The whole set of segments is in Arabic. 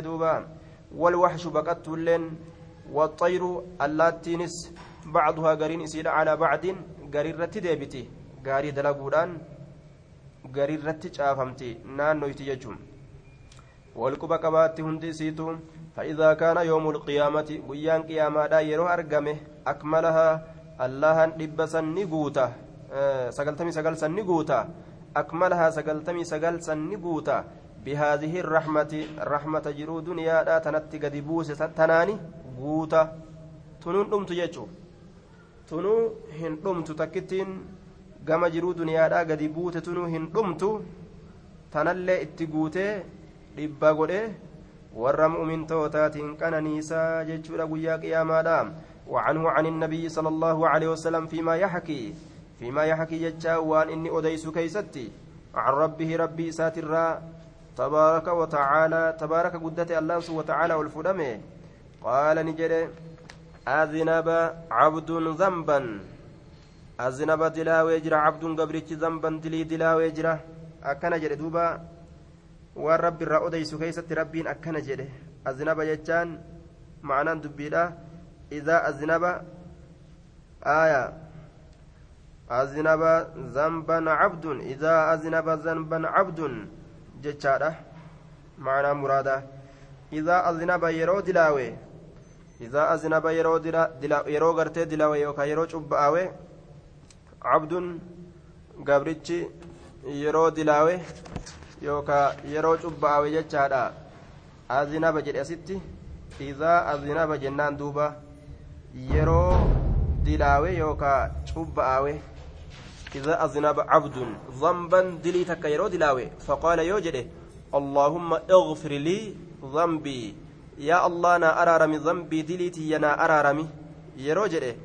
دوبا والوحش بقت اللين والطير اللاتينس بعضها قرين يسير على بعض قريرة ديبتي. قاري دلقودان قريرة شافمتي. نانو يتيجم والكبا قباتي هندي سيتو. فإذا كان يوم القيامة ويان قياما دا يرو أرقمه أكملها الله لبسا نقوتا. أه سقلتمي سقلسا نقوتا. أكملها سقلتمي سقلسا نقوتا. بهذه الرحمة رحمة جرو دنيا لا تنتي قد بوس تناني قوتا تنون دمت يجو تنو هن دمت تكتين gama jiruu duniyaadhaa gadi buute tunuu hin dhumtu tanallee itti guutee dhibba godhe warra mu'mintootaatiin qananiisaa jechuudha guyyaa qiyaamaadha وعنه عن النبي صلى الله عليه وسلم فيما يحكي فيما يحكي يجا وان إني أديس كيستي. عن ربه ربي ساتر تبارك وتعالى تبارك قدت الله سبحانه وتعالى والفدمه. قال نجري أذنب عبد ذنبا. أذنب دلاوي جرا عبد قبرتش ذنبا دلي دلاوي جرا أكن جري دوبا. والرب الرأوديس كيست ربين أكن جري. أذنب جتان معنى دبيلا. إذا أذنب آية. أذنب ذنبا عبد. إذا أذنب ذنبا عبد. jechaadha. Maanaa muraada. Izaa azinaba yeroo dilaawe izaa azinaba yeroo yeroo gartee dilaawe yookaan yeroo cubba'awe abduun gabrichi yeroo dilaawe yookaan yeroo cubba'awe jechaadha. Azinaba jedhe asitti idaa azinaba jennaan duuba. Yeroo dilaawe yookaan cubba'awe. Azinaba cabdun zamban dilii takka yeroo dilaawe faqaala yoo jedhe allaahumma اغفر لي ذنبي. يا الله نا أرارمي ذنبي دليتي يا نا أرارمي. يرو جده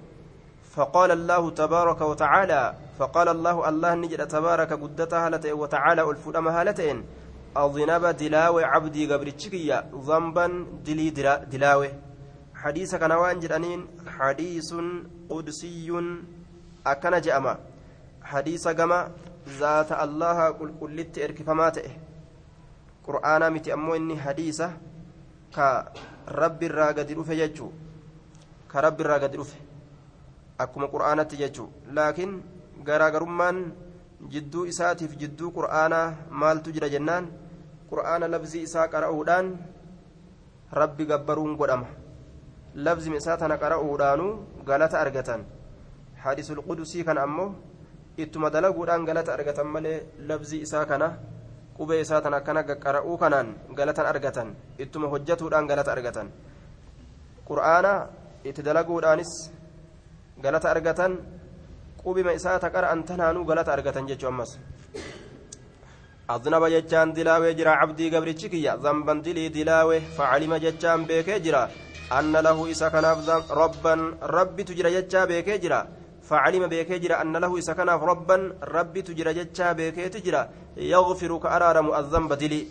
فقال الله تبارك وتعالى فقال الله الله نجد تبارك قدتها هالتين وتعالى الفلم هالتين أظنب دلاوي عبدي قبل الشكية ذنبا دلي دلاوي. حديث كان وانجرانين حديث قدسي أكن جأما. hadiisa gama zaata allaha qulqullitti erkifamaa ta'e. Qur'aana miti ammoo inni hadiisa ka rabbiirraa gadi dhufe jechuu. Ka rabbiirraa gadi dhufe. Akkuma qur'aanatti jechuu. Laakiin garaagarummaan jidduu isaatiif jidduu qur'aanaa maaltu jira jennaan? Qur'aana labzii isaa qara'uudhaan rabbi gabbaruun godhama. Labzim isaa tana qara'uudhaanuu galata argatan. Hadisul qudusii kan ammoo ittuma dalaguudhaan galata argatan malee labzii isaa kana qubee isaa tana akkana qara'uu kanaan galatan argatan ittuma hojjatuudhaan galata argatan qur'aana itti dalaguudhaanis galata argatan qubima isaa ta qara'an tanaanuu galata argatan jechuu ammas أذنب جتان دلاوي جرا عبدي قبرتش كيا ذنبا دلي دلاوي فعلم جتان بيكي جرا أن له إسا كناف ربا ربي تجرى جتا بيكي جرا فعلم بيكي جرا أن له إسا كناف ربا ربي تجرى جتا بيكي تجرى. يغفرك أرارم الذنب دلي.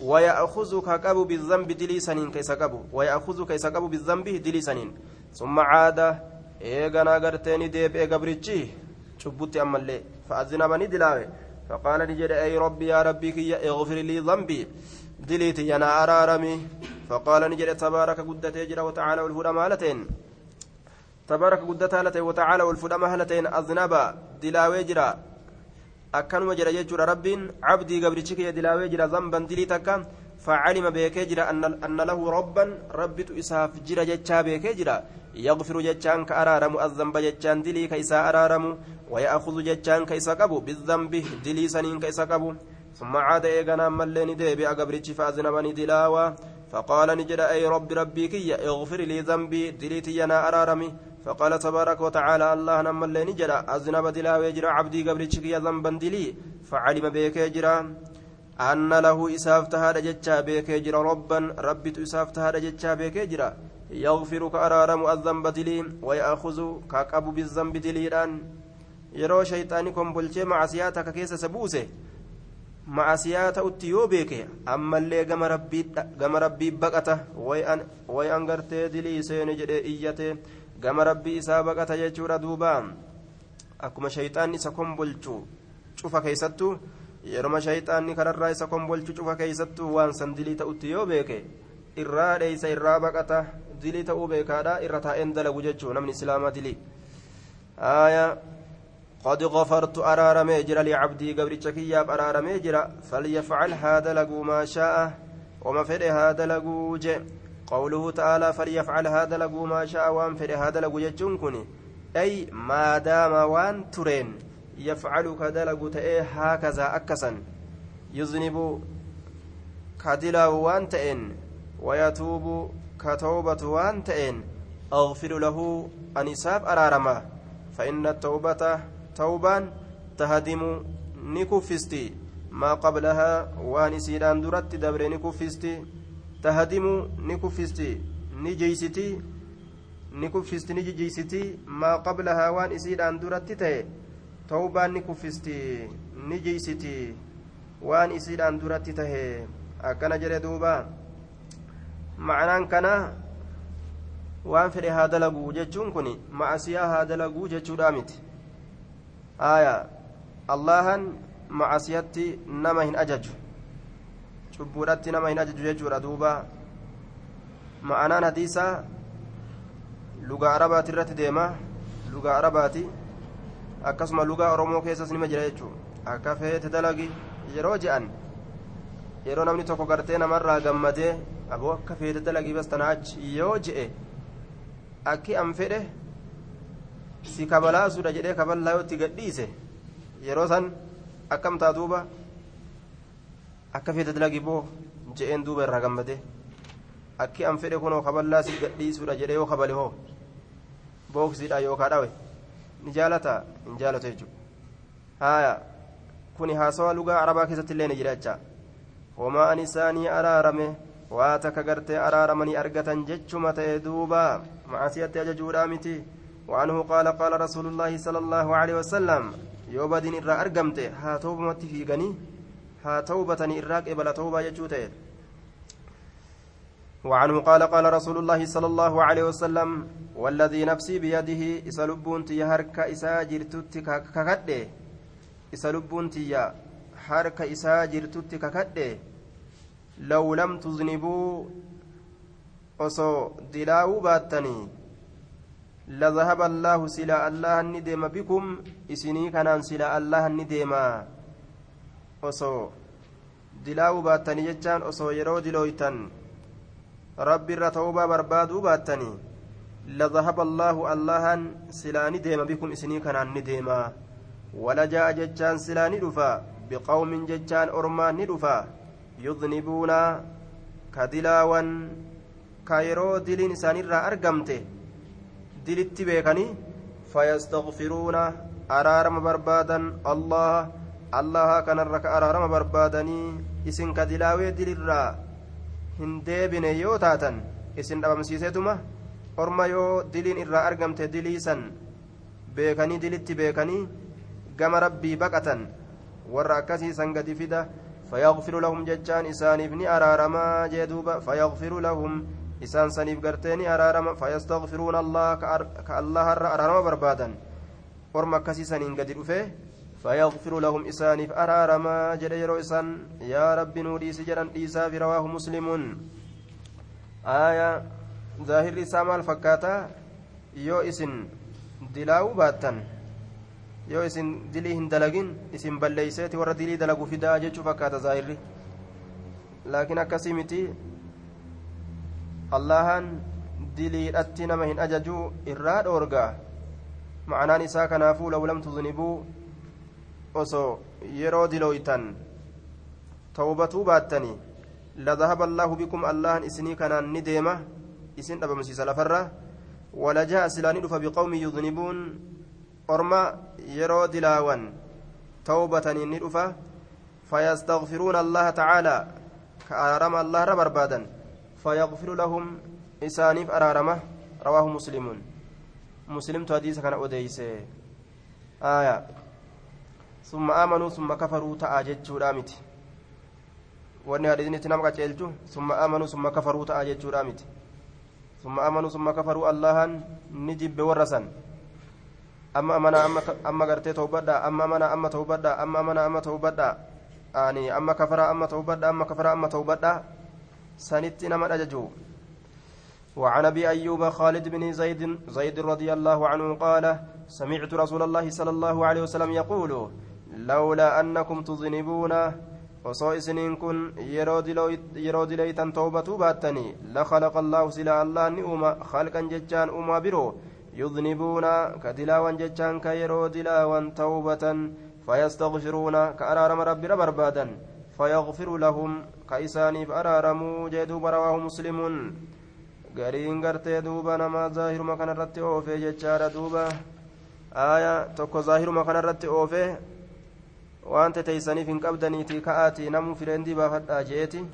ويأخذك كابو بالذنب دلي سنين كيس كابو ويأخذك كيس كابو بالذنب دلي سنين. ثم عاد eeganaa garteeni deebi'e gabrichi cubbutti ammallee fa'azinamani dilaawe فقال نجد أي ربي يا ربي كي اغفر لي ذنبي. دليتي ينا أرارمي. فقال نجد تبارك قدت يجرى وتعالى والهدى مالتين. تبارك قدت هالتين وتعالى والهدى مالتين أذنبا دلاوي جرى أكنما جرى يجرى رب عبدي قبرتك يا دلاوي جرى ذنبا دليتك فعلم بيكي جرى أن, أن له ربا ربت إساف جرى جتشا بيكي جرى يغفر جتشان كأرارم الذنب جتشان دلي كيسا أرارم ويأخذ جتشان كيسا قبو بالذنب دلي سنين كيسا قبو ثم عاد إيغانا ملين ديبي أقبرتش فأذنبني دلاوة فقال نجد أي رب ربي كي اغفر لي ذنبي دليتي ينا أرارمي. فقال تبارك وتعالى الله نما اللي نجد أذنب دلاوة يجرى عبدي قبرتش كي ذنبا دلي. فعلم بيك يجرى أن له إساف تهاد جتشا يجرى ربا ربي إساف تهاد جتشا بيك يجرى يغفر كأرارم الذنب دلي. ويأخذ كأبو بالذنب دليلان yeroo shayxaani kombolchee macasiyaata ka keessa sabuuse macasiyaa ta'utti yoo beeke ammallee gama rabbii baqata way an gartee dilii seene jedhee gama rabbii isaa baqata jechuudha duuba akkuma shayxaanni isa kombolchu cufa keessattuu yeroma shayxaanni kararraa isa kombolchu cufa keessattuu waan san dilii ta'utti yoo beeke irraa dheeysa irraa baqata dilii ta'uu beekaadha irra taa'een dalagu jechuu namni islaamaa dilii aayaa قد غفرت أرارمي جرا لعبدي قبل كياب أرارمي جرا فليفعل هذا لقو ما شاء وما فر هذا لقو قوله تعالى فليفعل هذا لقو ما شاء وان فر هذا لقو يجنكني أي ما دام وان ترين يفعل كذا لقو تأي هكذا أكسا يذنب كدلا وان تئن ويتوب كتوبة وان تئن أغفر له أنساب أرارما. فإن التوبة توبان تهدم نكفستي. ما قبلها وان سيدان درت دبر نكفستي. تهدم نكفستي نجيستي نكفستي نجيستي ما قبلها وان سيدان درت تهي توبان نكفستي نجيستي وان سيدان درت تهي akkana jedhe duuba ma'anaan kana waan fedhe haa dalaguu jechuun kun ma'asiyaa haa dalaguu jechuudha miti aya allahan ma'asiyatti nama hin ajaju cubbuudhatti nama hin ajaju jechuudha duuba ma'anaan hadiisaa lugaa arabaati irratti deema lugaa arabaati akkasuma lugaa oromoo keessas nima jira jechuu akka feete dalagi yeroo je'an yeroo namni tokko gartee namarraa gammadee aboo akka feete dalagii bastana achi yoo je'e akki an fedhe si kabalaasuudha jedhee kaballaa yoo itti gadhiise yeroo san akkam taa duuba akka feete dalagii boo je'een duuba irraa gammadee akki an fedhe kunoo kaballaa si gadhiisuudha jedhee yoo kabale hoo booksiidha yookaa dhawe ni jaalata hin jaalatu jechuudha haaya kuni haasawa lugaa arabaa keessatti illee ni jira jechaa homaan isaanii araarame waa takka gartee araaramanii argatan jechuma ta'e duuba macasiyatti ajajuudha miti وعنه قال قال رسول الله صلى الله عليه وسلم يوبد إرى أرقمت ها توبة في غني ها توبة إراك إبلا توبة يجوته وعنه قال قال رسول الله صلى الله عليه وسلم والذي نفسي بيده إسلبون تي هرك إسا جرتت ككده إسلبون تي هرك إسا جرتت ككده لو لم تذنبوا osoo dilaawuu baattanii لذهب الله سلا الله ندم بكم إسني كان سلا الله ندم أصو دلاو باتني جتان أصو يرو دلويتن ربي الرتوبة بربادو باتني لذهب الله الله سلا ندم بكم إسني كان ندم ولجاء جتان سلا ندفا بقوم جتان أرمان ندفا يذنبون كدلاوان كايرو دلين سانيرا أرقمته dilitti beekanii fayastaghfiruuna araarama barbaadan allaha allaha kanarra ka araarama barbaadanii isin ka dilaawee dilirraa hin deebine yoo taatan isin dhabamsiiseetuma orma yoo diliin irraa argamte diliisan beekanii dilitti beekanii gama rabbii baqatan warra akkasiisan gadi fida fayaghfiru lahum jechaan isaaniif ni araaramaa jee duuba lahum isaan saniif garteeni araarama fayastaghfiruuna allah ka allaharra araarama barbaadan orma akkasii gadi dhufe yeroo isaan yaa rabbi nuu dhiisi jedhan dhiisaaf rawaahu muslimuun aaya zaahirri isaa maal fakkaata yoo isin dilaa'uu baattan yoo isin dilii hin dalagin isin balleeyseeti warra dilii dalagu fidaa jechuu fakkaata zaahirri laakiin akkasii miti allahan diliidhatti nama hin ajaju irraa dhoorgaa ma'anaan isaa kanaafuu law lam tuznibuu osoo yeroo dilooytan tawbatuu baattanii لذهب الله بكم الله إسني كان نديمة إسن أبا مسيس لفرة ولجاء سلاني بقوم يذنبون أرما يرو دلاوان توبة ندفة فيستغفرون الله تعالى كأرم الله رب بربادا فيغفر لهم إسانيف أرارمة رواه مسلم مسلم حديث كان أديس آية ثم آمنوا ثم كفروا تأجج رامتي wanni hadiisni nama qaceelchu summa amanuu summa kafaruu ta'a jechuudha miti summa amanuu summa kafaruu allahan ni jibbe warra san amma amana amma gartee ta'ubbadha amma amana amma ta'ubbadha amma amana amma ta'ubbadha ani amma kafara amma ta'ubbadha amma kafara amma ta'ubbadha سنت نما أججو وعن ابي ايوب خالد بن زيد زيد رضي الله عنه قال سمعت رسول الله صلى الله عليه وسلم يقول لولا انكم تذنبون tawbatuu baattanii lakalaqa allaahu silaa allah ni uuma halqan jechaan uumaa biroo yudnibuuna ka dilaawan jechaan ka yeroo dilaawan tawbatan fayastakfiruuna ka araarama rabbira barbaadan fayagfiru lahum ka isaaniif araaramuu jee duuba rawaahu muslimuun gariin gartee duuba nama zaahiruma kanarratti oofee jechaadha duuba aaya tokko zaahiruma kanarratti oofee waan teteeysaniif hin qabdaniiti. Ka'aati namuu fireendii baafadhaa je'eeti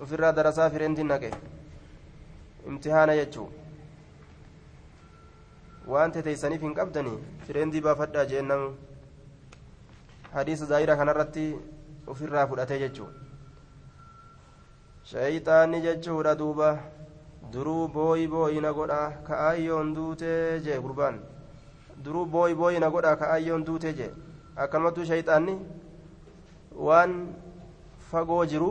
ofirraa darasaa fireendii naqe. Imtihaana jechuu. Waan teteeysaniif hin qabdanii fireendii baafadhaa je'en namu hadiisa zaahira kanarratti ofirraa fudhatee jechuu. Shayxaanni jechuudha duuba. Duruu booyi booyi na godha. Ka'aayyoon duutee jee gurbaan. Duruu booyi booyi na godha. Ka'aayyoon duutee jee akkanumatu shayxaanni waan fagoo jiru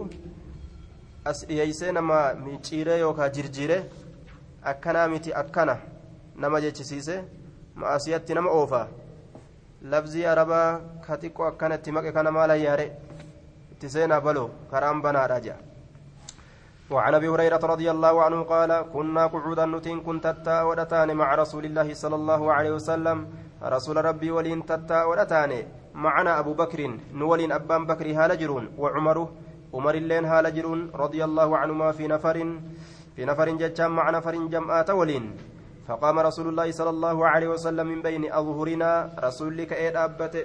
as dhiyeeysee nama micciiree yookaan jirjiire akkanaa miti akkana nama jechisiise ma'asiyatti nama oofa labzii arabaa ka xiqqoo akkana itti maqe kana maala yaare itti seenaa baloo karaan banaadha jedha وعن ابي هريره رضي الله عنه قال كنا قعودا نتين كنت ودتان مع رسول الله صلى الله عليه وسلم رسول ربي ولين تتا ودتان معنا أبو بكر نولين أبان بكر هالجرون وعمر عمر اللين هالجرون رضي الله عنهما في نفر في نفر ججام مع نفر جمعات ولين. فقام رسول الله صلى الله عليه وسلم من بين أظهرنا رسول لك إيه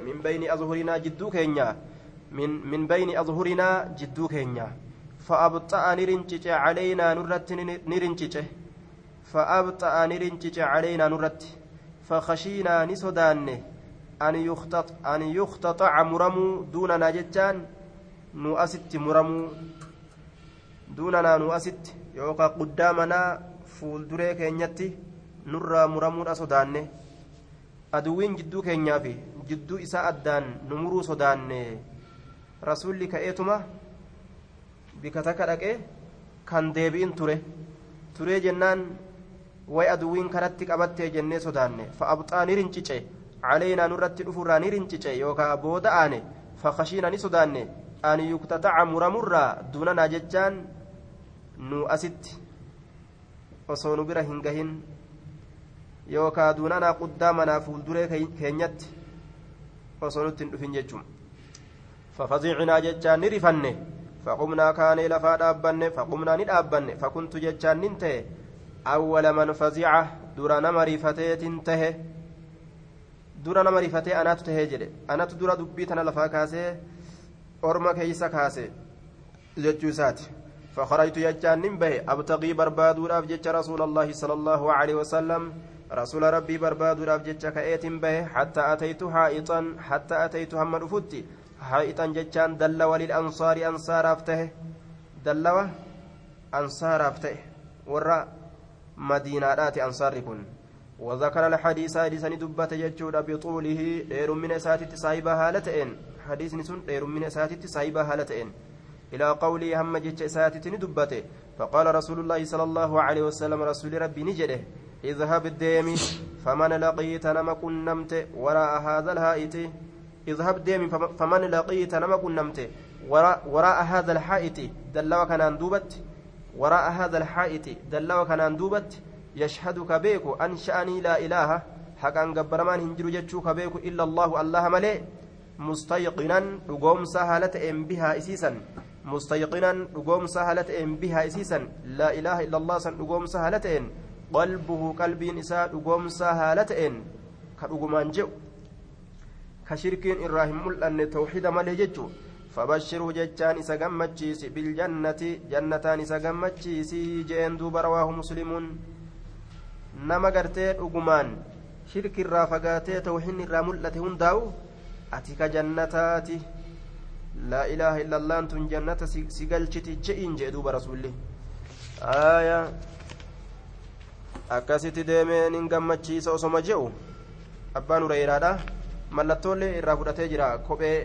من بين أظهرنا جدو كينيا. من من بين أظهرنا جدو كينيا. فأبطأ نرنجج علينا نرت نرنجج. فأبطأ نرنجج علينا نرت. فخشينا نسودان أن يختط أن يختطع مرمو دوننا جتان نؤست مرمو دوننا نؤست يوقع قدامنا فولدري كينيتي نرى مرمو أسودان aduwwiin jidduu keenyaa fi jidduu isaa addaan nu muruu sodaanne rasuulli ka'eetuma bika takka dhaqee kan deebi'in ture turee jennaan way aduwiin karatti qabattee jennee sodaanne. Fa'abxaa ni rincice. Caleeynaa nurratti dhufurraa ni rincice yookaan booda aane. Fakashiina ni sodaanne. An yuktataca muramurraa dunanaa jechaan nu asitti osoo nu bira hin gahin yookaan quddaa quddaamanaa fuulduree keenyatti osoo nutti hin dhufin jechuun. Fafazicnaa jechaan ni rifanne. Faqumnaa kaanee lafaa dhaabbanne. Faqumnaa ni dhaabbanne. Fakuntu jechaan nin ta'e. فكنت جتان ننته أول من فزعه درا نمري فتيت انتهى درا نمري فتي أنا تتهجد أنا تدرا دبيتنا لفا كاسي أرما كيسا كاسي جتشوسات فخرجت جتان ننبه أبتغي بربادو راف جتش رسول الله صلى الله عليه وسلم. رسول ربي بربادو راف جتش كأيت به حتى أتيت حائطا حتى أتيت هم رفتي حائطا جتان دلوا للأنصار أنصار أفته دلوا أنصار أفته ورا مدينة أنصار كن. وذكر الحديث حديثا دبت جتشود بطوله دير من أساتت صاحبة هالتين. حديث نسون دير من أساتت صاحبة هالتين. إلى قوله هم جتش أساتت دبته فقال رسول الله صلى الله عليه وسلم رسول ربي نجده اذهب الديم فمن لقيت نما كنمت وراء هذا الهائت اذهب ديم فمن لقيت نما كنمت وراء, وراء هذا الحائط دلوا كان دوبت وراء هذا الحائط دلوا كان دوبت يشهدك بيك أن لا إله. حقا قبرمان هنجر جتشوك بيك إلا الله الله ملئ. مستيقنا رقوم سهلة إن بها إسيسا. مستيقنا رقوم سهلة إن بها إسيسا. لا إله إلا الله سن رقوم سهلة إن. قلبه قلبي نساء رقوم سهلة إن. كرقمان جو. كشركين إراهيم ملأن توحيد ملي جتشو. فبشره جتان إسا قمتشيس بالجنة جنتان إسا قمتشيس جين دوب رواه مسلم. نما قرتي رقمان شرك الرا فقاتي توحين الرا ملأت هنداو. أتيك جنتاتي. لا إله إلا الله أنتم جنة سيقلشتي جئين جئ دوب رسوله آية. akkasitti deemee nin gammachiisa osoma je'u abbaan hureyraadha mallattoolee irraa fudhatee jira kophee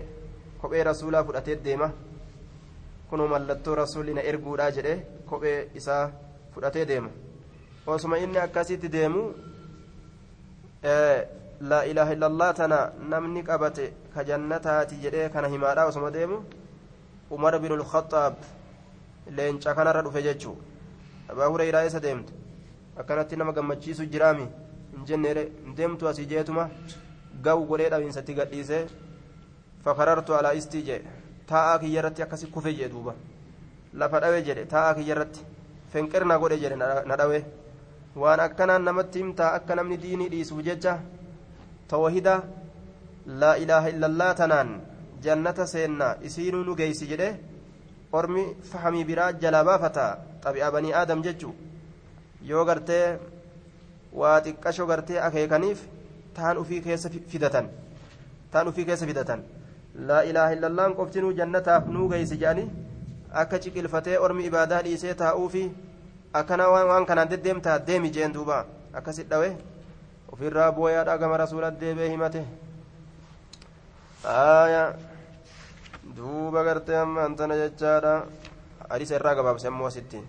kophee rasuulaa fudhatee deema kunoo mallattoo rasuulli na erguudhaa jedhe kophee isaa fudhatee deema osuma inni akkasitti deemu laa ilaaha illallah tana namni qabate ka jannataati jedhee kana himaadha osuma deemu umar bin ulkhaxaab leenca kanarra dhufe jechuu abaa hureyraa isa deemte akkanatti nama gammachiisu jiraami hin jenneere hin deemtu asii jeetuma gawu godhee dhabiinsatti gadhiisee kiyya irratti akkasi kufe jee duuba lafa dhawe jedhe taa'aa kiyya irratti fenqirna godhe jedhe na dhawe waan akkanaan namatti himtaa akka namni diinii dhiisuuf jecha tawhida laa ilaaha illallaa tanaan jannata seenna isiinuu nu geeysi jedhe ormi fahamii biraa jalaa baafata xabi'a banii aadam jechuu yoo gartee waa xiqqasho gartee akeekaniif taan ufii keessa fidatan taan ufii keessa fidatan laa ilaaha illallaan qoftinuu jannataaf nuu geeysi jedhanii akka ciqilfatee ormi ibaadaa dhiisee taa'uufi akkana waan kanaan deddeemtaa deemi jeen duuba akkasit dhawe ofirraa booyaadha gama rasuulat deebee himate aayaa duuba gartee amma antana jechaadha hadisa irraa gabaabse ammoo asittiin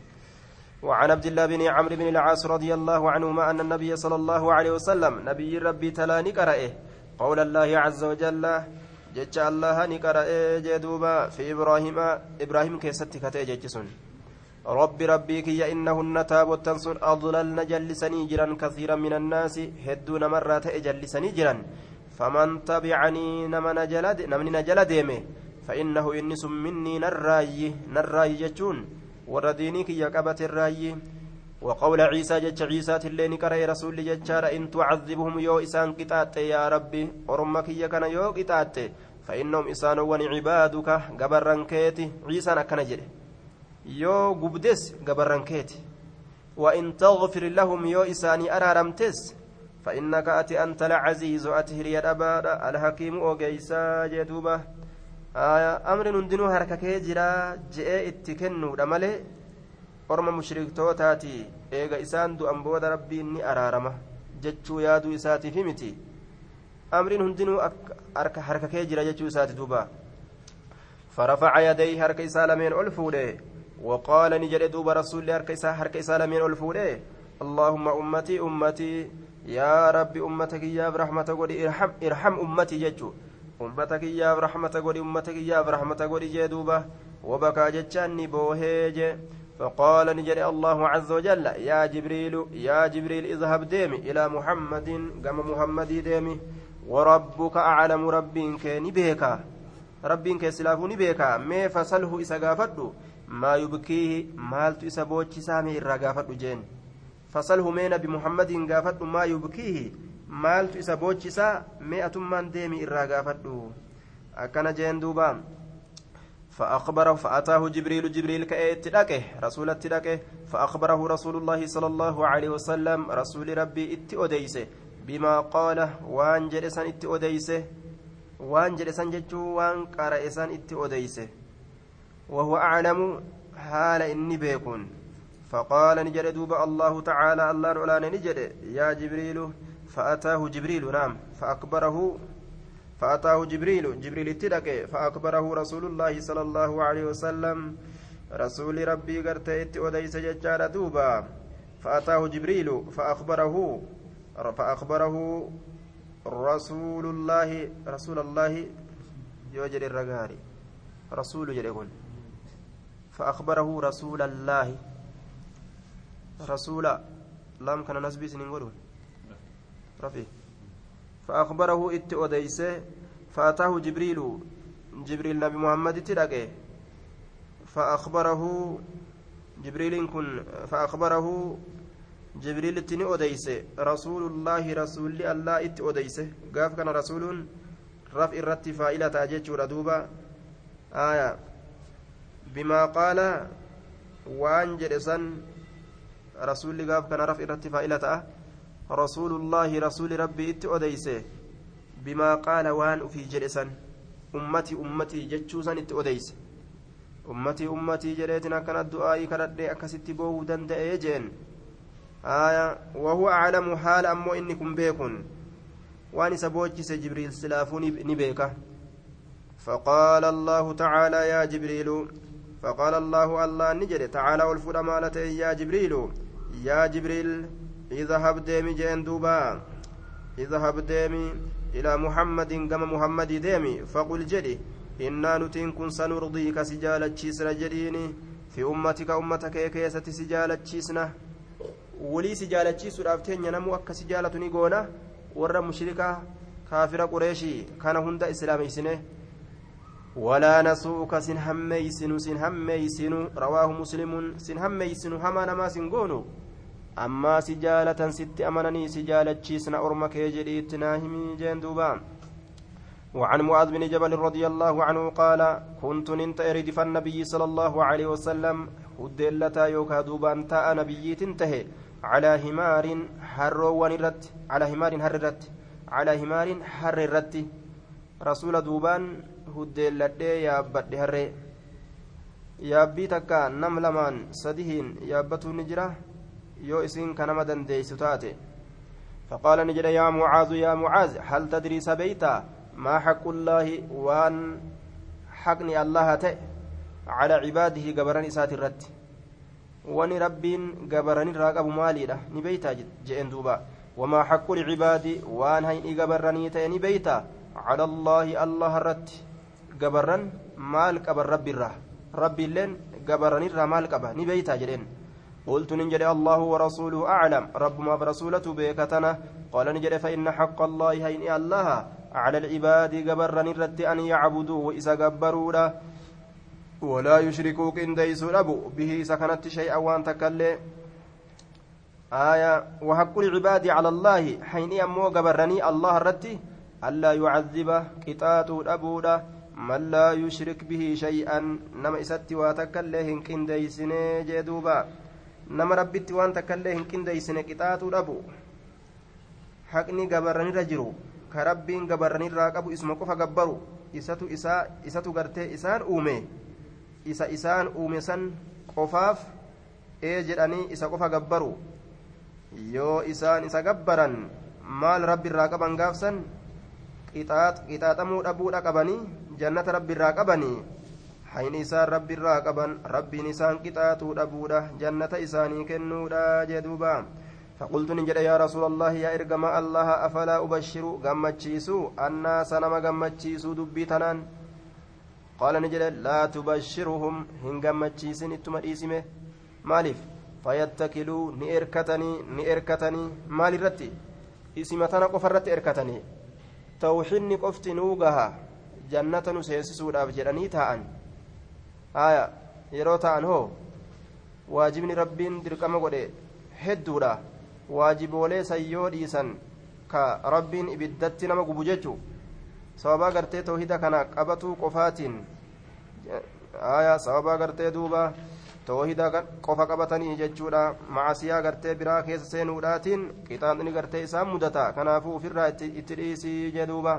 وعن عبد الله بن عمرو بن العاص رضي الله عنهما أن النبي صلى الله عليه وسلم نبي ربي تلاني قرأه قول الله عز وجل جج الله نقرأ جدوبا في إبراهيم إبراهيم كيست كتئ ججسون ربي ربي كي إنهن تابوت تنصر أضللن جلسني جرا كثيرا من الناس هدون مرات جلسني جرا فمن تبعني نمن جلد نمن جلد فإنه إنس مني نراي نراي جتون ورديني كي يقبت الراي وقول عيسى جج عيسى تلين كري رسول ججار إن تعذبهم يو إسان قطات يا ربي ورمك يكن يو قطات فإنهم إسان ون عبادك قبرن كيتي. عيسى نكن جري. يو قبدس قبرن كيتي. وإن تغفر لهم يو إساني أرارمتس فإنك أتي أنت العزيز أتهري الأباد الحكيم أوغيسا amri hundinuu harka kee jira je'ee itti kennuudha malee orma mushriktootaatii eega isaan du'an booda rabbiin ni araarama jechuu yaaduu isaatiif miti amriin hundinuu harka kee jira jechuu isaati duuba فرفع يديه هرك إسالمين ألفوده وقال نجد دوب رسول هرك إسا هرك إسالمين ألفوده اللهم أمتي أمتي يا رب أمتك يا برحمة قولي ارحم ارحم أمتي ججو godhi ummata kiyyaaf rahmata godhi jee duuba wabakaa jechaan ni boohee jee فقال نجري الله عز وجل يا جبريل يا جبريل اذهب ديمي إلى محمد قام محمد ديمي وربك أعلم ربك نبيكا ربك سلافو نبيكا ما فصله إسقافد ما يبكيه مالت إسبوتش سامي إرقافد جين. فصله مين بمحمد قافد ما يبكيه maaltu isa boochisaa mi'atummaan deemi irraa gaafadhu akkana jeen duuba فأخبره فأتاه جبريل جبريل دقه رسول التدقه فأخبره رسول الله صلى الله عليه وسلم رسول ربي ات أديسه بما قال وان جلسان ات أديسه وان جلسان ججو وان قرأسان ات أديسه وهو أعلم حال إني بيكون. فقال نجد دوب الله تعالى الله العلان نجد يا جبريل فأتاه جبريل نعم فأكبره فأتاه جبريل جبريل اتدك فأكبره رسول الله صلى الله عليه وسلم رسول ربي قرتيت وديس ججار دوبا. فأتاه جبريل فأخبره فأخبره رسول الله رسول الله يوجد الرجاري رسول يقول فأخبره رسول الله رسول لم كان نسبي سنين رفي فأخبره إت أديسه فأتاه جبريل جبريل نبي محمد تلقى فأخبره جبريل كن فأخبره جبريل تني أديسه رسول الله رسول الله إت أديسه قاف كان رسول رفع الرت فائلة تاجج ردوبا آية. بما قال وان جلسا رسول قاف كان رفع الرت فائلة رسول الله رسول ربي إت أديسه بما قال وان في جلسا أمتي أمتي جتشوسا إت أديسه أمتي أمتي جريتنا كانت دعائي كانت أكست بو دندئ جين آية وهو أعلم حال أمو إنكم بيكن. وان سبوجس جبريل سلافوني نبيكه. فقال الله تعالى يا جبريل فقال الله الله نجري تعالى والفود مالته يا جبريل. يا جبريل اذهب ديمي جين دوبا. اذهب ديمي إلى محمد كما محمد ديمي. فقل جدي إنا نتين كن سنرضيك سجالة تشيسنا جديني. في أمتك أمتك كيسة سجالة تشيسنا. ولي سجالة تشيسنا أفتين ينمو أكا سجالة نيقونا ورى مشركة كافر قريشي. كان هند إسلامي سنة. ولا نسوك سن هميسن سن هميسن رواه مسلم سن هميسن هما نما سنقونو أما سجالة ست أمنني سجالة شيسنا أرمك يجري تناهمي جندوبان وعن معاذ بن جبل رضي الله عنه قال كنت ننت أريد فالنبي صلى الله عليه وسلم هدلتا يوكا دوبان تاء نبي تنتهي على همار حر ونرت على همار هررت على همار حررت رسول دوبان هدلتي يا بدي yaabbii takka nam lamaan sadihiin yaabbatuun ni jira. Yoo isiin kanama dandeeysu taate فقال نجد يا معاذ يا معاذ هل تدري سبيتا ما حق الله وان حقني الله تئ على عباده قبران إسات الرد wani rabbiin gabaranirraa qabu maaliidha ni beeytaa je'een duuba wamaa haqqu lcibaadi waan hayni gabarranii ta'e ni beeyta cala allaahi allah irratti gabarran maal qaban rabbiirraa rabbiilleen gabarranirraa maal qaba ni beeytaa jedheen قلت نجد الله ورسوله أعلم رب ما برسولته بيكتنا. قال نجد فإن حق الله هين الله. على العباد قبرا نرد أن يعبدوه وإذا قبروا ولا يشركوا كنديس أبو به سكنت شيئا وان تكلي آية وحق العباد على الله. حين أمو قبرني الله رتي ألا يعذب قطاط أبودا من لا يشرك به شيئا. نما إسات واتكلي كنديسن جدوبا. نما ربت وان تكلي كنديسن قطاط أبو حقني قبرني رجرو كربين قبرني راقبو اسمه كفا قبرو isatu isaa isatu gartee isaan uume isa isaan uume san qofaaf ee jedhanii isa qofa gabbaru yoo isaan isa gabbaran maal rabbi irraa qaban gaafsan qixaaxamuu dhabuudha qabanii jannata rabbi irraa qabanii hayni isaan rabbi irraa qaban rabbiin isaan qixaaxuu dhabuudha jannata isaanii kennuudha jeduuba. فقلت نجد يا رسول الله يا إرجما الله أفلا أبشر جمتشيسو الناس نما جمتشيسو دبي تنان قال نجد لا تبشرهم هنجمتشيسن اتما إيسمه مالف فيتكلوا نئركتني نئركتني مال الرتي إسمتنا قفرت إركتني توحيني قفت نوغها جنة نسيسسو الأبجراني تاءن آية yeroo ta'an hoo waajibni rabbiin dirqama godhe hedduudha waajiboolee san yoo dhiisan ka rabbiin ibiddatti nama gubu jechuu sababaa gartee toohida kana qabatuu qofaatiin aayaa sababaa gartee duuba toohida qofa qabatanii jechuudha macasiyaa gartee biraa keessa seenuudhaatiin qixaanni gartee isaan mudata kanaafuu ofirraa itti dhiisii jedhuuba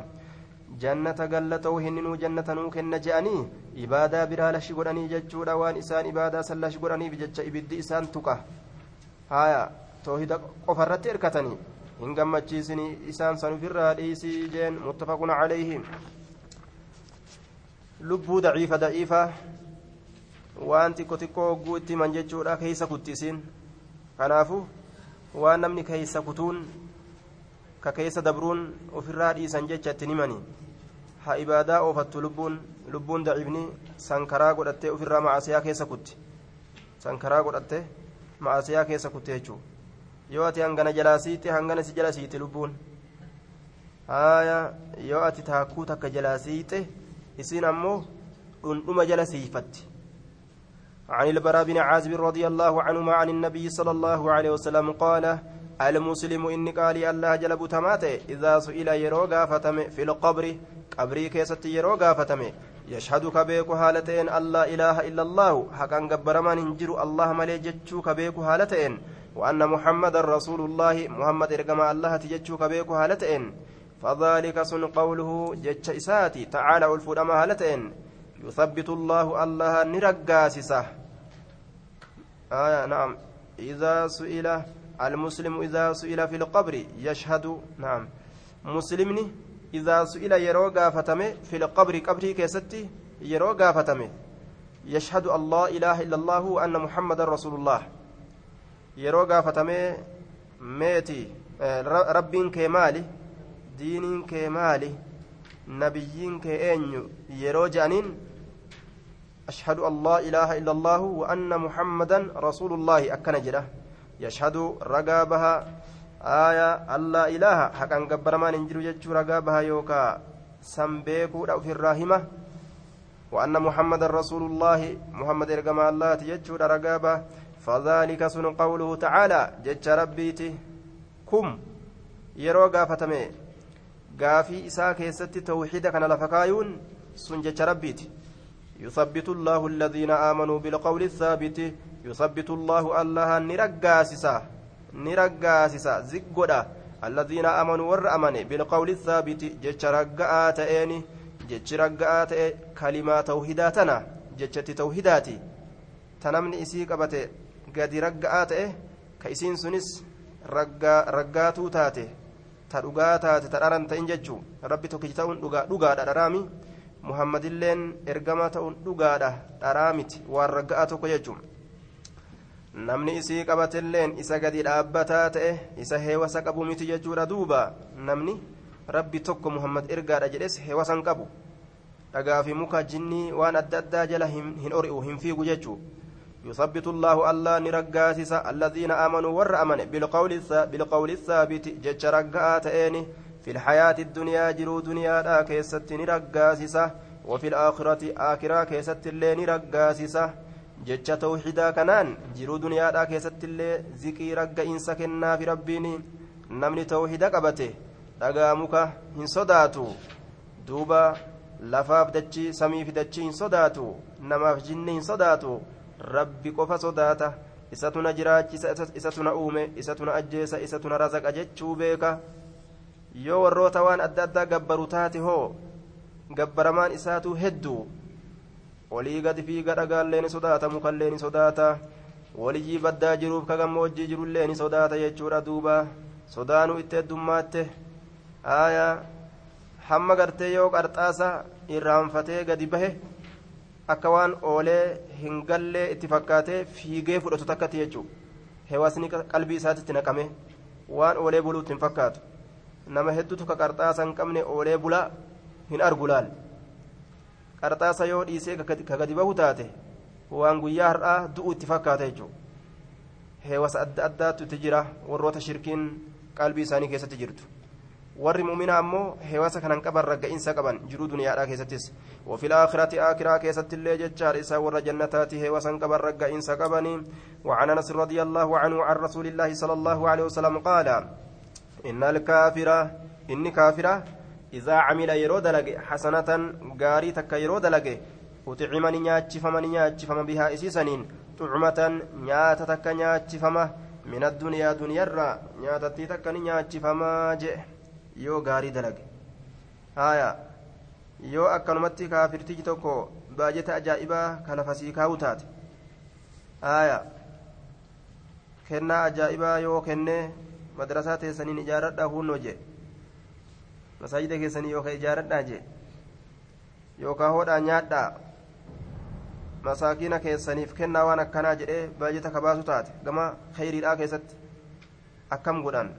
jannata galla ta'uu hinninuu jannata nuu kenna je'anii ibaadaa biraa lashi godhanii jechuudha waan isaan ibaadaa san lashi godhaniif jecha ibiddi isaan tuqa haaya toohida qofarratti hirkatanii hin gammachiisini isaan san ofirraa dhiisii jeen muttafaqun calayhi lubbuu daciifa daciifa waan xiqqo xiqqoo hogguu itti himan jechuudha keeysa kutti isiin kanaafu waan namni keeysa kutuun ka keeysa dabruun ofirraa dhiisan jecha ittiin himanii ha ibaadaa oofattu lubbuun daciifni sankaraa godhattee ofirraa macasiyaa keessa kutti sankaraa godhattee macasiyaa keessa kutte jechuudha yoo ati hangana jalaa siite hangana si jala siite lubbuun haaya yoo ati taakkuu takka jalaa siite isiin ammoo dhundhuma jala siifatti عن البراء بن عازب رضي الله عنهما عن النبي صلى الله عليه وسلم قال المسلم إني قال الله جلب تماته إذا سئل يروغا فتم في القبر قبري كيست يروغا فتم يشهد كبيك هالتين الله إله إلا الله حقا قبر من انجر الله ملي جتشو كبيك هالتين وأن محمد رسول الله محمد إرقما الله تجتشو كبيك هالتين فذلك سن قوله جتش إساتي تعالى والفرما هالتين يثبت الله الله نرقاسسة. آية نعم. إذا سئل المسلم إذا سئل في القبر يشهد نعم. مسلمني إذا سئل يرو غافتمه في القبر قبري كيستي يرو غافتمه. يشهد الله إله إلا الله وأن محمد رسول الله. rabbiin kee maali diiniin kee maali nabiyyiin kee eenyu yeroo je'aniin أشهد لا إله إلا الله وأن محمدا رسول الله. أكن جرة يشهد رقابها. آية ألا إله. حقا قبر ما ننجر جتش رقابها يوكا. سنبيكو أو في الراهمة. وأن محمدا رسول الله. محمد إرقما الله تجتش رقابة. فذلك سن قوله تعالى. جتش ربيتي. كم. يرو قافتمي. قافي إساء كيست توحيد كان لفكايون. سن جتش ربيتي. يثبت الله الذين آمنوا بالقول الثابت. يثبت الله الله نرقاسسا نرقاسسا زقودا الذين آمنوا ور أمن بالقول الثابت جتش رقاء تأني جتش رقاء كلمة توحيداتنا جتش توحيداتي. تنمني إسي قبته قد رقاء تأه كإسين سنس رقاء تاتي. ta dhugaa taate ta dharan ta'in jechuu rabbi tokkichi ta'uun dhugaadha dharaami muhammadilleen ergama ta'uun dhugaadha dharaa miti waan ragga'a tokko jechuun namni isii qabatilleen isa gadi dhaabbataa ta'e isa heewasa qabu miti jechuudha duuba namni rabbi tokko muhammad ergaadha jedhes heewasan qabu dhagaa fi muka jinnii waan adda addaa jala hin ori'u hin fiigu jechuu يثبت الله الله نرقاسس الذين آمنوا ور أمن بالقول بالقول الثابت جج رقات في الحياة الدنيا جرو دنيا لا كيست نرقاسس وفي الآخرة آخرة كيست اللي نرقاسس jecha tawxiidaa kanaan jiruu duniyaadhaa keessatti illee ziqii ragga'iinsa kennaafi rabbiin namni tawxiida qabate dhagaa muka hin sodaatu duuba lafaaf dachii samiif dachii hin sodaatu namaaf jinni hin sodaatu rabbi qofa sodaata. Isatu na jiraachisa isatu na uume isatu na ajjeesa isatu na razaqa jechuu beeka. Yoo warroota waan adda addaa gabbaru taate hoo gabbaramaan isaatu hedduu. Olii gadi fiiga dhagaallee ni sodaata mukallee ni sodaata waliyyii baddaa jiruuf ka gammoojjii jirullee ni sodaata jechuudha duuba sodaanuu itti heddummaatti aayaa hamma gartee yoo qarxaasa irraanfatee gadi bahe akka waan oolee hin gallee itti fakkaatee fiigee fudhatu takkatti jechuudha heewasni qalbii isaatitti naqame waan oolee buluutti hin fakkaatu nama hedduutu ka qarxaasa hin qabne oolee bulaa hin argu laal qarxaasa yoo dhiisee ka gadi bahu taate waan guyyaa har'aa du'u itti fakkaata jechuudha heewasa adda addaatu itti jira warroota shirkiin qalbii isaanii keessatti jirtu. warri mu'mina ammoo heewasa kanan qaban ragga'insa qaban jiruu duniyaadhaa keessattis الآخرة آخرة كيست اللي ججار إسا ور جنتات هيوسا قبل رقئنس قبني وعن أنس رضي الله عنه عن رسول الله صلى الله عليه وسلم قال إن الكافر إني كافرة يرود لك حسنة قاري تك يرود لك وتعمني نياتش فمن نياتش فمن بها إسيسنين طعمة نيات تك نياتش فما من الدنيا دنيا الرا نياتتي تك نياتش فما جئ yoo gaarii dalage haya yoo akkanumatti kaafirtichi tokko baajeta ajaa'ibaa ka lafa sii kaa'u taate haya kennaa ajaa'ibaa yoo kennee madrasaa teessaniin ijaaradhaa hunnoo jee masaajida keessanii yookaan ijaaradhaa jee yookaan hodhaa nyaadhaa masaakiina keessaniif kennaa waan akkanaa jedhee baajeta kabaasu taate gama khayriidhaa keessatti akkam godhan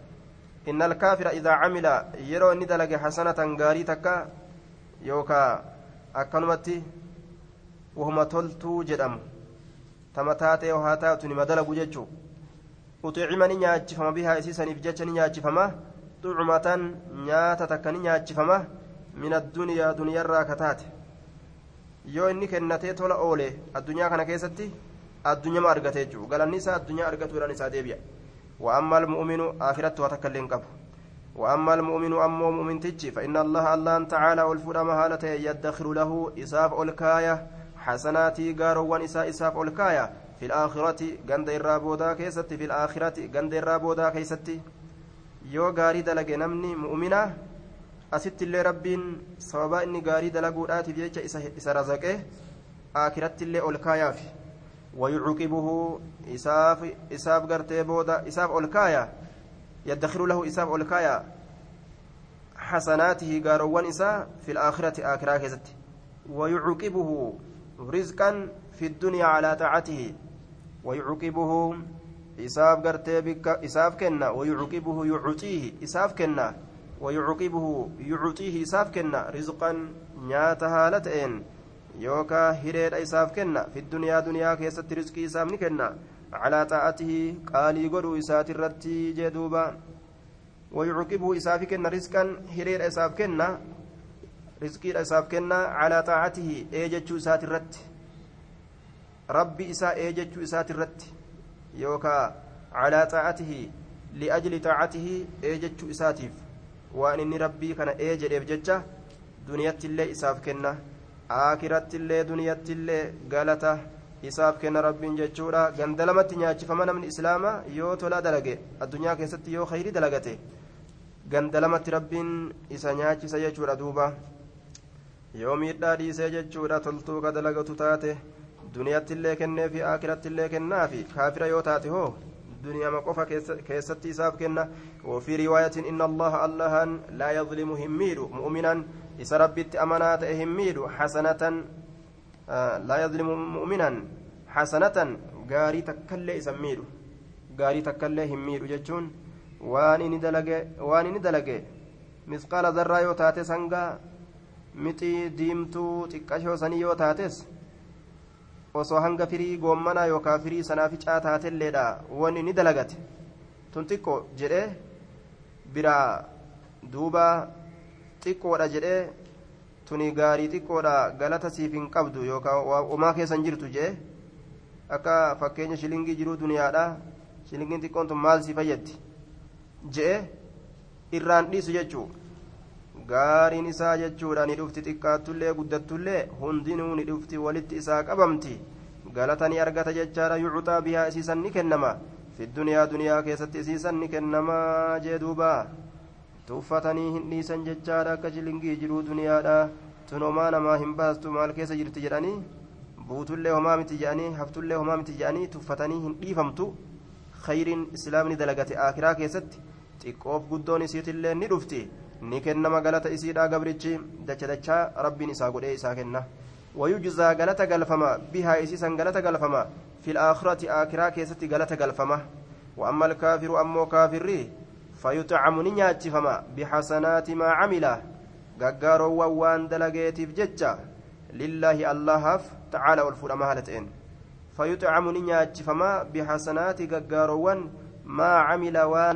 إن الكافر إذا عمل يرو إني دلق حسنة غاري تكا يوكا أكنمتي وهما تلتو جدم تمتاتي وهاتات نما دلق ججو uxicimani nyaachifama bihaa isiisaniif jecha ni nyaachifama nyaata takka ni nyaachifama min addunyaa duniyarraa kataate yoo inni kennatee tola oole addunyaa kana keessatti addunyama argate jechuu galanni isaa addunyaa argatuudhaan isaa deebi'a وأما المؤمن آخرة وتكلم قبل وأما المؤمن أمو مؤمن تجي فإن الله الله تعالى والفرام هالة يدخر له إساف الكاية حسناتي قارو ونساء إساف الكاية في الآخرة قند الرابودا كيستي في الآخرة قند الرابودا كيستي yoo gaarii dalage namni mu'mina asitti illee rabbiin sababa inni gaarii dalaguudhaatiif jecha isa razaqee aakiratti illee ol kaayaafi ويعقبه إساف إساف قرتي بودا إساف أولكايا يدخر له إساف أولكايا حسناته قاروان إساء في الآخرة آخرة كزت ويعقبه رزقا في الدنيا على طاعته ويعقبه isaaf gartee bikka isaaf kenna wayucuqibuhu yucuxiihi isaaf kenna wayucuqibuhu yucuxiihi isaaf kenna rizqan nyaata haala ta'een yookaa hireedha isaaf kenna fiddunyaa duniyaa keessatti rizqii isaaf ni kenna calaa xaa'atihi qaalii godhuu isaati irratti jee duuba wayucuqibuhu isaafi kenna rizqan hireedha isaaf kenna rizqiidha isaaf kenna calaa xaa'atihi eejechuu isaati irratti rabbi isaa eejechuu isaati irratti yookaa calaa xaa'atihi liajli xaa'atihi ee jechuu isaatiif. Waan inni rabbii kana ee jedheef jecha duniyattiillee isaaf kenna. Aakirattiillee duniyattiillee galata isaaf kenna rabbiin jechuudha. Ganda lamatti nyaachifama namni islaama yoo tolaa dalage addunyaa keessatti yoo khayri dalagate ganda lamatti rabbiin isa nyaachisa jechuudha duuba. Yoo miidhaa dhiisee jechuudha toltuu dalagatu taate duniyaattillee kennee fi akirattillee kennaa fi kaafira yoo taate hoo دنيا قفا كيست إساف كنا وفي رواية إن الله الله لا يظلم هميد مؤمنا إسا ربت أمانات هميد حسنة آه لا يظلم مؤمنا حسنة غاري تكلي إسميد غاري تكلي هميد جتشون waan inni dalage waan inni dalage misqaala zarraa yoo taate sangaa mixii diimtuu xiqqashoo sanii yoo taates osoo hanga firii goommanaa yookaan firii sanaaficaa taatelleedha wanni ni dalagate tun xiqqoo jedhee biraa duuba xiqqoodha jedhee tuni gaarii xiqqoodha galata siif hin qabdu yookaan homaa keessan jirtu jedhee akka fakkeenya shilingii jiruu duniyaadha shilingiin xiqqoon tun maal si fayyaddi jedhee irraan dhiisu jechuu gaariin isaa jechuudha ni dhufti xiqqaattullee guddattullee hundinuu ni dhufti walitti isaa qabamti galata ni argata jechaadha yucuxaa bihaa isiisan ni kennama fi duniyaa keessatti isiisan ni kennamaa jee duuba tuffatanii hin dhiisan jechaadha akka shilingii jiruu duniyaadha tun homaa namaa hin baastu maal keessa jirti jedhanii buutullee homaa miti jedhanii haftullee homaa miti jedhanii tuffatanii hin dhiifamtu khayriin islaamni dalagate akiraa keessatti xiqqoof guddoon isiitillee ni dhufti ni kennama galata isiidha gabrichi dacha dachaa rabbiin isaa godhee isaa kenna. ويجزى غلطة غلفما بها إسيسا غلطة غلفما في الآخرة آكرا كيستي غلطة غلفما وأما الكافر أمو كافري فيطعم نياتفما بحسنات ما عمل غغارو وان دلغيتيف ججا لله الله تعالى والفرما هالتين فيطعم نياتفما بحسنات غغارو ما عمل وان